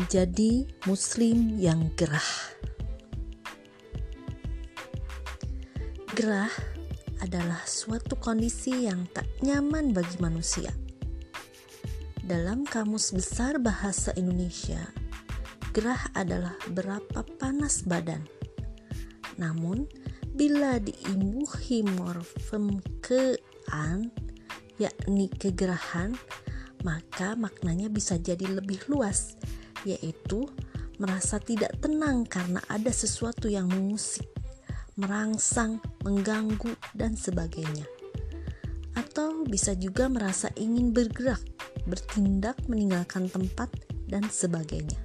menjadi Muslim yang gerah. Gerah adalah suatu kondisi yang tak nyaman bagi manusia. Dalam Kamus Besar Bahasa Indonesia, gerah adalah berapa panas badan. Namun, bila diimbuhi morfem kean, yakni kegerahan, maka maknanya bisa jadi lebih luas, yaitu merasa tidak tenang karena ada sesuatu yang mengusik, merangsang, mengganggu, dan sebagainya. Atau bisa juga merasa ingin bergerak, bertindak, meninggalkan tempat, dan sebagainya.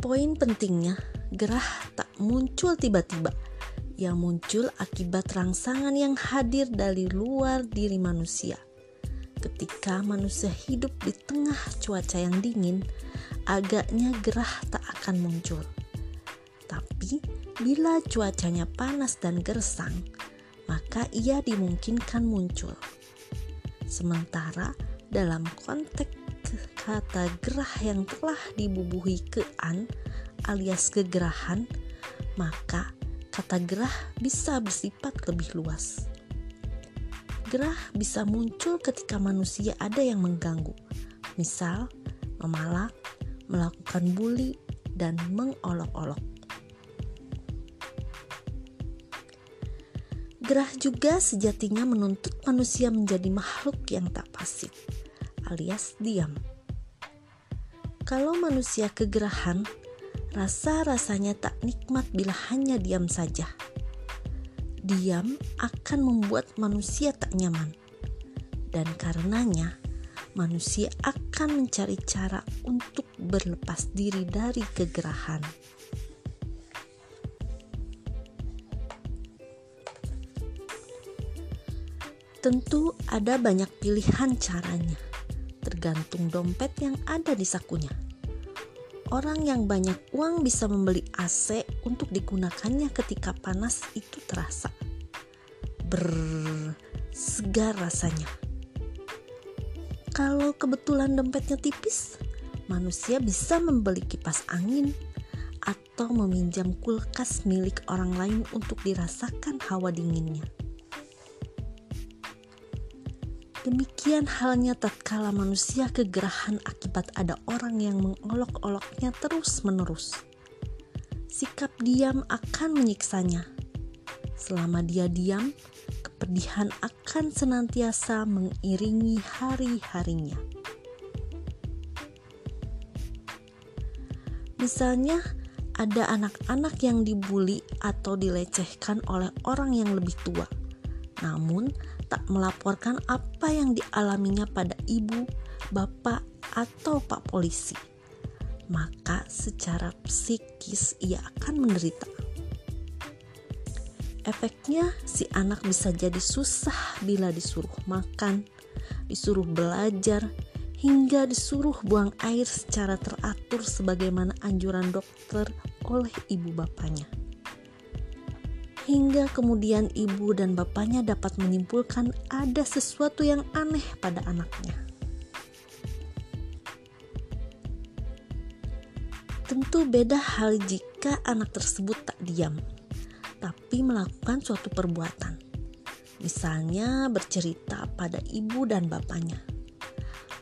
Poin pentingnya, gerah tak muncul tiba-tiba yang muncul akibat rangsangan yang hadir dari luar diri manusia. Ketika manusia hidup di tengah cuaca yang dingin, agaknya gerah tak akan muncul. Tapi bila cuacanya panas dan gersang, maka ia dimungkinkan muncul. Sementara dalam konteks kata gerah yang telah dibubuhi kean alias kegerahan, maka kata gerah bisa bersifat lebih luas. Gerah bisa muncul ketika manusia ada yang mengganggu, misal memalak, melakukan bully, dan mengolok-olok. Gerah juga sejatinya menuntut manusia menjadi makhluk yang tak pasif, alias diam. Kalau manusia kegerahan, rasa-rasanya tak nikmat bila hanya diam saja. Diam akan membuat manusia tak nyaman, dan karenanya manusia akan mencari cara untuk berlepas diri dari kegerahan. Tentu ada banyak pilihan caranya, tergantung dompet yang ada di sakunya orang yang banyak uang bisa membeli AC untuk digunakannya ketika panas itu terasa. Ber segar rasanya. Kalau kebetulan dompetnya tipis, manusia bisa membeli kipas angin atau meminjam kulkas milik orang lain untuk dirasakan hawa dinginnya. Demikian halnya tatkala manusia kegerahan akibat ada orang yang mengolok-oloknya terus-menerus. Sikap diam akan menyiksanya. Selama dia diam, kepedihan akan senantiasa mengiringi hari-harinya. Misalnya, ada anak-anak yang dibully atau dilecehkan oleh orang yang lebih tua. Namun, tak melaporkan apa yang dialaminya pada ibu, bapak, atau pak polisi, maka secara psikis ia akan menderita. Efeknya, si anak bisa jadi susah bila disuruh makan, disuruh belajar, hingga disuruh buang air secara teratur sebagaimana anjuran dokter oleh ibu bapaknya hingga kemudian ibu dan bapaknya dapat menyimpulkan ada sesuatu yang aneh pada anaknya. Tentu beda hal jika anak tersebut tak diam, tapi melakukan suatu perbuatan. Misalnya bercerita pada ibu dan bapaknya,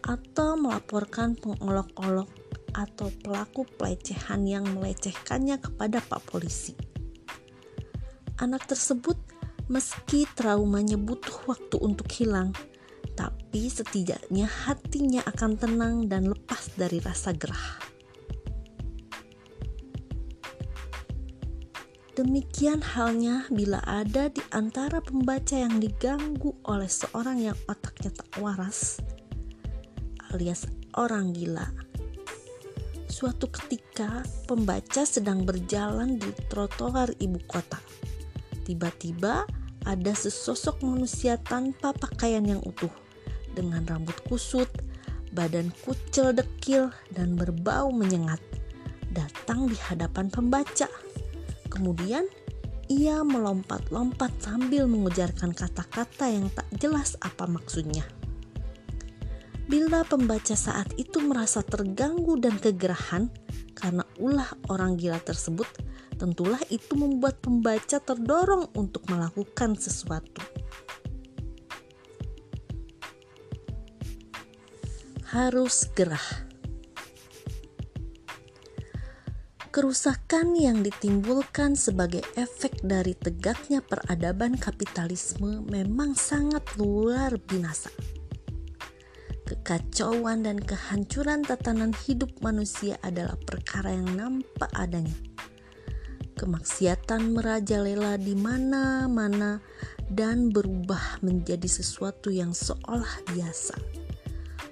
atau melaporkan pengolok-olok atau pelaku pelecehan yang melecehkannya kepada pak polisi anak tersebut meski traumanya butuh waktu untuk hilang, tapi setidaknya hatinya akan tenang dan lepas dari rasa gerah. Demikian halnya bila ada di antara pembaca yang diganggu oleh seorang yang otaknya tak waras, alias orang gila. Suatu ketika, pembaca sedang berjalan di trotoar ibu kota Tiba-tiba ada sesosok manusia tanpa pakaian yang utuh, dengan rambut kusut, badan kucel dekil, dan berbau menyengat, datang di hadapan pembaca. Kemudian ia melompat-lompat sambil mengujarkan kata-kata yang tak jelas apa maksudnya. Bila pembaca saat itu merasa terganggu dan kegerahan karena ulah orang gila tersebut, tentulah itu membuat pembaca terdorong untuk melakukan sesuatu. Harus gerah. Kerusakan yang ditimbulkan sebagai efek dari tegaknya peradaban kapitalisme memang sangat luar binasa. Kekacauan dan kehancuran tatanan hidup manusia adalah perkara yang nampak adanya. Kemaksiatan merajalela di mana-mana dan berubah menjadi sesuatu yang seolah biasa,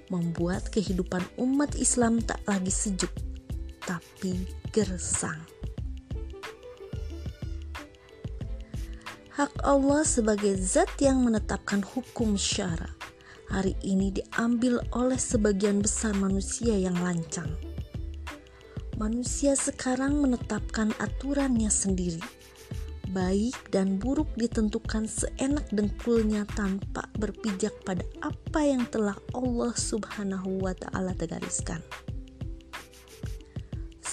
membuat kehidupan umat Islam tak lagi sejuk, tapi gersang. Hak Allah sebagai zat yang menetapkan hukum syara hari ini diambil oleh sebagian besar manusia yang lancang. Manusia sekarang menetapkan aturannya sendiri. Baik dan buruk ditentukan seenak dengkulnya tanpa berpijak pada apa yang telah Allah Subhanahu wa Ta'ala tegariskan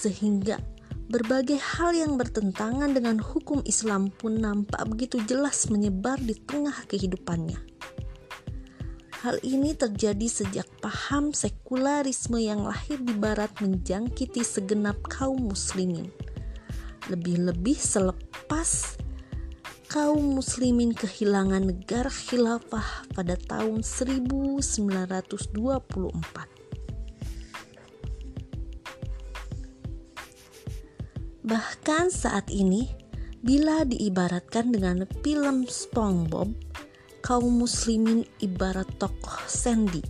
sehingga berbagai hal yang bertentangan dengan hukum Islam pun nampak begitu jelas menyebar di tengah kehidupannya. Hal ini terjadi sejak paham sekularisme yang lahir di barat menjangkiti segenap kaum muslimin. Lebih-lebih selepas kaum muslimin kehilangan negara khilafah pada tahun 1924. Bahkan saat ini, bila diibaratkan dengan film SpongeBob, kaum muslimin ibarat tokoh Sandy,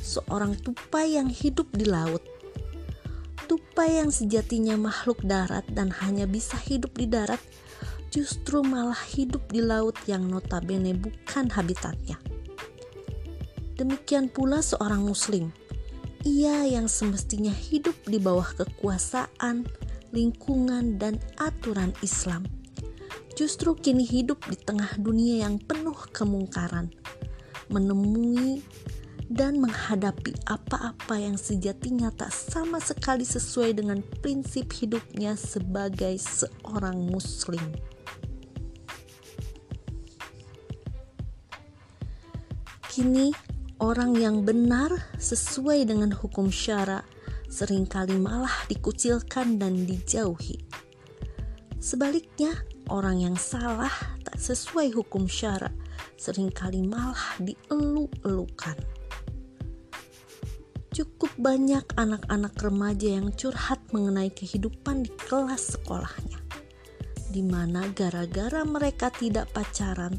seorang tupai yang hidup di laut. Tupai yang sejatinya makhluk darat dan hanya bisa hidup di darat, justru malah hidup di laut yang notabene bukan habitatnya. Demikian pula seorang muslim, ia yang semestinya hidup di bawah kekuasaan, lingkungan, dan aturan Islam. Justru kini hidup di tengah dunia yang penuh kemungkaran, menemui dan menghadapi apa-apa yang sejatinya tak sama sekali sesuai dengan prinsip hidupnya sebagai seorang Muslim. Kini, orang yang benar sesuai dengan hukum syara sering kali malah dikucilkan dan dijauhi. Sebaliknya, orang yang salah tak sesuai hukum syara sering kali malah dielu-elukan. Cukup banyak anak-anak remaja yang curhat mengenai kehidupan di kelas sekolahnya, di mana gara-gara mereka tidak pacaran,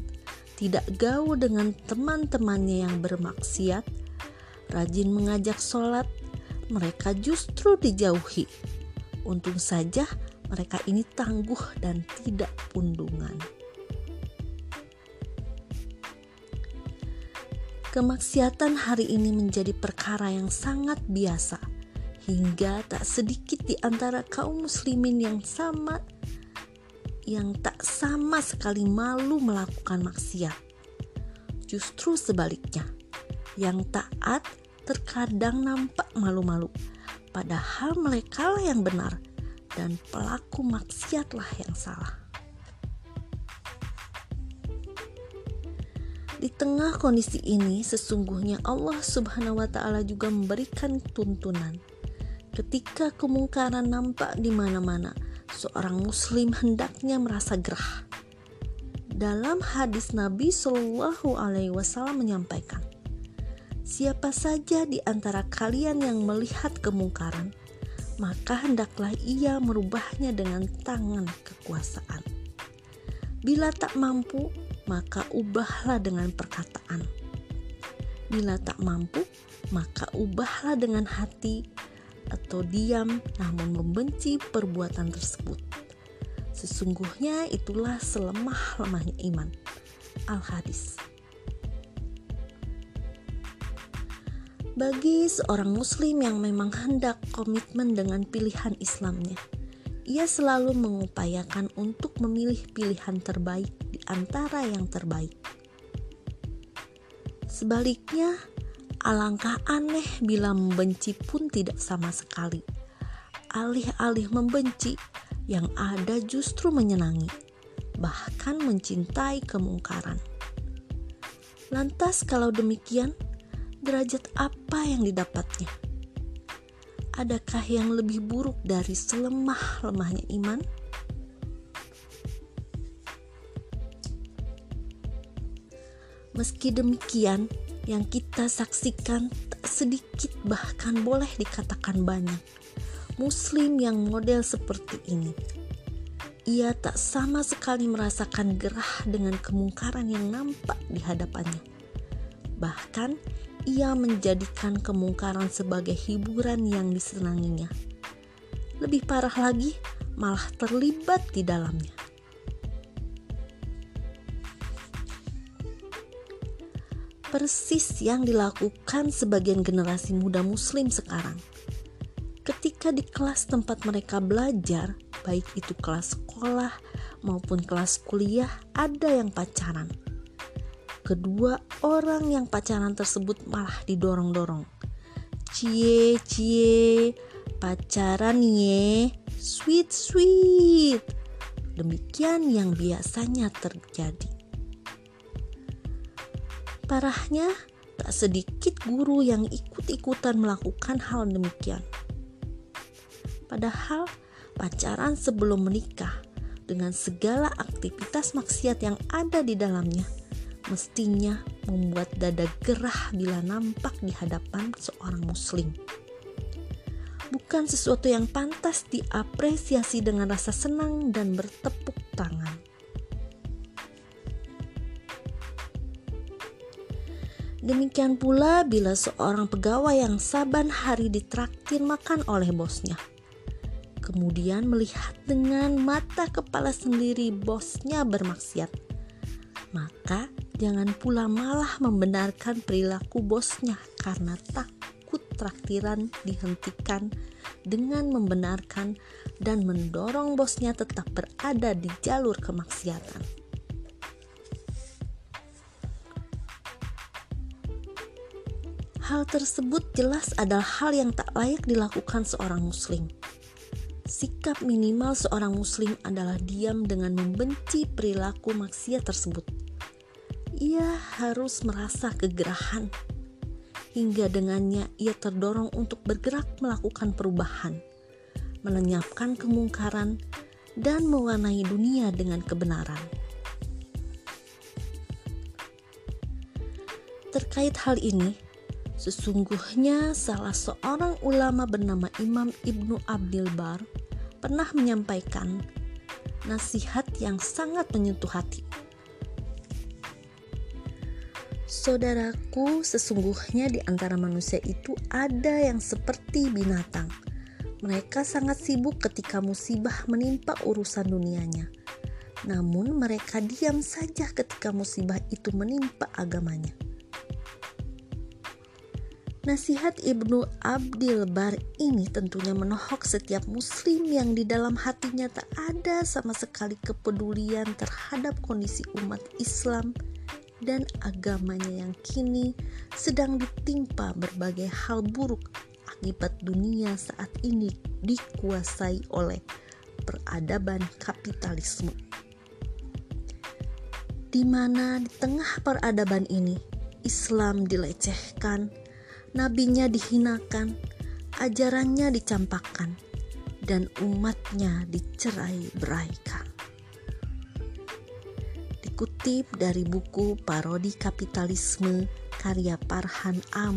tidak gaul dengan teman-temannya yang bermaksiat, rajin mengajak sholat, mereka justru dijauhi. Untung saja mereka ini tangguh dan tidak pundungan. Kemaksiatan hari ini menjadi perkara yang sangat biasa, hingga tak sedikit di antara kaum muslimin yang sama yang tak sama sekali malu melakukan maksiat. Justru sebaliknya, yang taat terkadang nampak malu-malu, padahal mereka yang benar dan pelaku maksiatlah yang salah. Di tengah kondisi ini, sesungguhnya Allah Subhanahu wa Ta'ala juga memberikan tuntunan. Ketika kemungkaran nampak di mana-mana, seorang Muslim hendaknya merasa gerah. Dalam hadis Nabi Shallallahu Alaihi Wasallam menyampaikan, Siapa saja di antara kalian yang melihat kemungkaran, maka hendaklah ia merubahnya dengan tangan kekuasaan. Bila tak mampu, maka ubahlah dengan perkataan. Bila tak mampu, maka ubahlah dengan hati atau diam namun membenci perbuatan tersebut. Sesungguhnya itulah selemah-lemahnya iman. Al-Hadis Bagi seorang muslim yang memang hendak komitmen dengan pilihan Islamnya, ia selalu mengupayakan untuk memilih pilihan terbaik di antara yang terbaik. Sebaliknya, Alangkah aneh bila membenci pun tidak sama sekali. Alih-alih membenci, yang ada justru menyenangi, bahkan mencintai kemungkaran. Lantas, kalau demikian, derajat apa yang didapatnya? Adakah yang lebih buruk dari selemah-lemahnya iman? Meski demikian, yang kita saksikan tak sedikit bahkan boleh dikatakan banyak. Muslim yang model seperti ini. Ia tak sama sekali merasakan gerah dengan kemungkaran yang nampak di hadapannya. Bahkan, ia menjadikan kemungkaran sebagai hiburan yang disenanginya. Lebih parah lagi, malah terlibat di dalamnya. persis yang dilakukan sebagian generasi muda Muslim sekarang. Ketika di kelas tempat mereka belajar, baik itu kelas sekolah maupun kelas kuliah, ada yang pacaran. Kedua orang yang pacaran tersebut malah didorong-dorong. Cie, cie, pacaran ye, sweet, sweet. Demikian yang biasanya terjadi. Parahnya, tak sedikit guru yang ikut-ikutan melakukan hal demikian. Padahal, pacaran sebelum menikah dengan segala aktivitas maksiat yang ada di dalamnya mestinya membuat dada gerah bila nampak di hadapan seorang muslim. Bukan sesuatu yang pantas diapresiasi dengan rasa senang dan bertepuk tangan. Demikian pula bila seorang pegawai yang saban hari ditraktir makan oleh bosnya. Kemudian melihat dengan mata kepala sendiri bosnya bermaksiat. Maka jangan pula malah membenarkan perilaku bosnya karena takut traktiran dihentikan dengan membenarkan dan mendorong bosnya tetap berada di jalur kemaksiatan. Hal tersebut jelas adalah hal yang tak layak dilakukan seorang Muslim. Sikap minimal seorang Muslim adalah diam dengan membenci perilaku maksiat tersebut. Ia harus merasa kegerahan, hingga dengannya ia terdorong untuk bergerak melakukan perubahan, melenyapkan kemungkaran, dan mewarnai dunia dengan kebenaran. Terkait hal ini, Sesungguhnya salah seorang ulama bernama Imam Ibnu Abdil Bar pernah menyampaikan nasihat yang sangat menyentuh hati. Saudaraku, sesungguhnya di antara manusia itu ada yang seperti binatang. Mereka sangat sibuk ketika musibah menimpa urusan dunianya. Namun mereka diam saja ketika musibah itu menimpa agamanya. Nasihat Ibnu Abdil Bar ini tentunya menohok setiap muslim yang di dalam hatinya tak ada sama sekali kepedulian terhadap kondisi umat Islam dan agamanya yang kini sedang ditimpa berbagai hal buruk akibat dunia saat ini dikuasai oleh peradaban kapitalisme. Di mana di tengah peradaban ini Islam dilecehkan, nabinya dihinakan, ajarannya dicampakkan, dan umatnya dicerai beraikan. Dikutip dari buku Parodi Kapitalisme karya Parhan A.